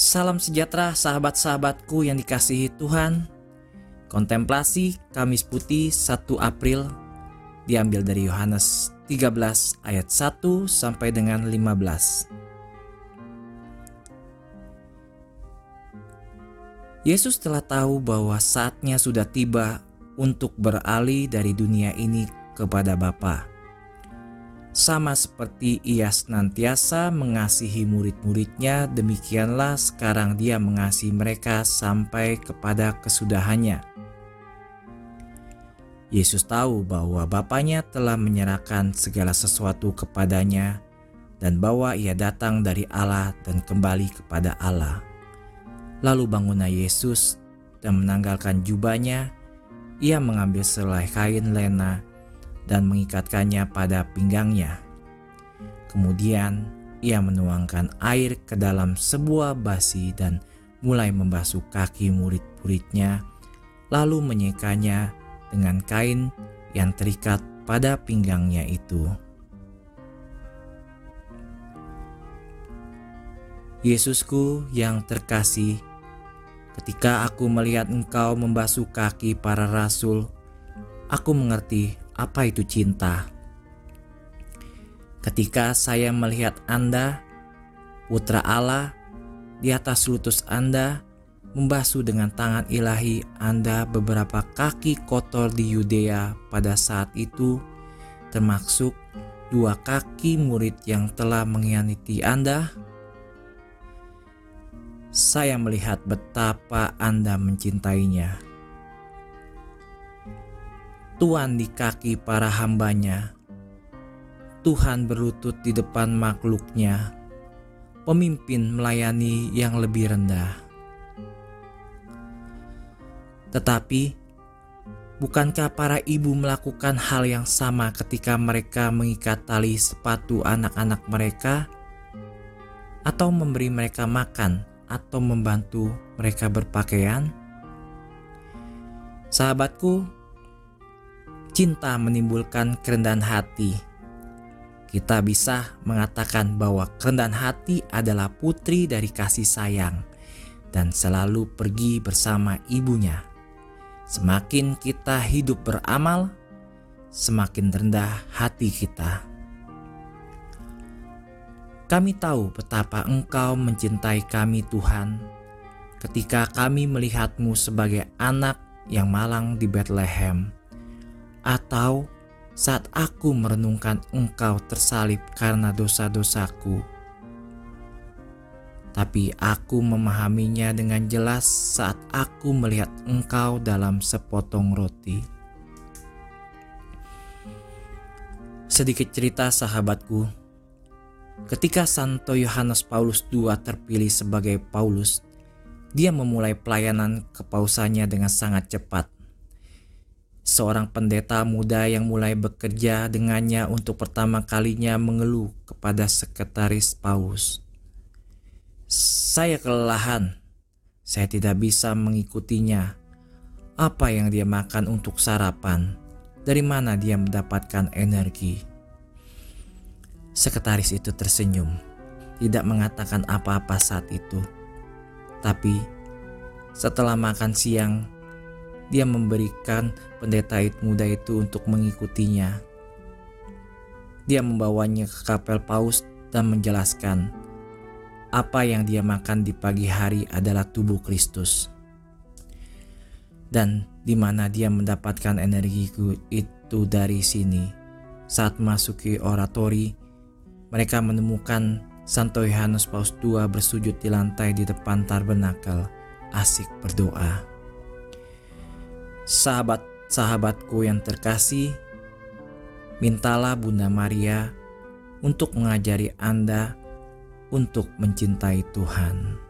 Salam sejahtera sahabat-sahabatku yang dikasihi Tuhan. Kontemplasi Kamis Putih 1 April diambil dari Yohanes 13 ayat 1 sampai dengan 15. Yesus telah tahu bahwa saatnya sudah tiba untuk beralih dari dunia ini kepada Bapa sama seperti ia senantiasa mengasihi murid-muridnya, demikianlah sekarang dia mengasihi mereka sampai kepada kesudahannya. Yesus tahu bahwa Bapaknya telah menyerahkan segala sesuatu kepadanya dan bahwa ia datang dari Allah dan kembali kepada Allah. Lalu bangunlah Yesus dan menanggalkan jubahnya, ia mengambil selai kain lena dan mengikatkannya pada pinggangnya. Kemudian ia menuangkan air ke dalam sebuah basi dan mulai membasuh kaki murid-muridnya, lalu menyekanya dengan kain yang terikat pada pinggangnya itu. Yesusku yang terkasih, ketika aku melihat Engkau membasuh kaki para rasul, aku mengerti apa itu cinta. Ketika saya melihat Anda, Putra Allah, di atas lutus Anda, membasuh dengan tangan ilahi Anda beberapa kaki kotor di Yudea pada saat itu, termasuk dua kaki murid yang telah mengkhianati Anda. Saya melihat betapa Anda mencintainya. Tuhan di kaki para hambanya. Tuhan berlutut di depan makhluknya, pemimpin melayani yang lebih rendah. Tetapi, bukankah para ibu melakukan hal yang sama ketika mereka mengikat tali sepatu anak-anak mereka, atau memberi mereka makan, atau membantu mereka berpakaian? Sahabatku, cinta menimbulkan kerendahan hati. Kita bisa mengatakan bahwa kerendahan hati adalah putri dari kasih sayang dan selalu pergi bersama ibunya. Semakin kita hidup beramal, semakin rendah hati kita. Kami tahu betapa Engkau mencintai kami, Tuhan, ketika kami melihatmu sebagai anak yang malang di Bethlehem atau saat aku merenungkan Engkau tersalib karena dosa-dosaku. Tapi aku memahaminya dengan jelas saat aku melihat Engkau dalam sepotong roti. Sedikit cerita sahabatku, ketika Santo Yohanes Paulus II terpilih sebagai Paulus, dia memulai pelayanan kepausannya dengan sangat cepat seorang pendeta muda yang mulai bekerja dengannya untuk pertama kalinya mengeluh kepada sekretaris Paus. Saya kelelahan, saya tidak bisa mengikutinya. Apa yang dia makan untuk sarapan? Dari mana dia mendapatkan energi? Sekretaris itu tersenyum, tidak mengatakan apa-apa saat itu. Tapi setelah makan siang, dia memberikan pendeta muda itu untuk mengikutinya. Dia membawanya ke kapel paus dan menjelaskan apa yang dia makan di pagi hari adalah tubuh Kristus. Dan di mana dia mendapatkan energiku itu dari sini. Saat masuki oratori, mereka menemukan Santo Yohanes Paus II bersujud di lantai di depan tabernakel, asik berdoa. Sahabat-sahabatku yang terkasih, mintalah Bunda Maria untuk mengajari Anda untuk mencintai Tuhan.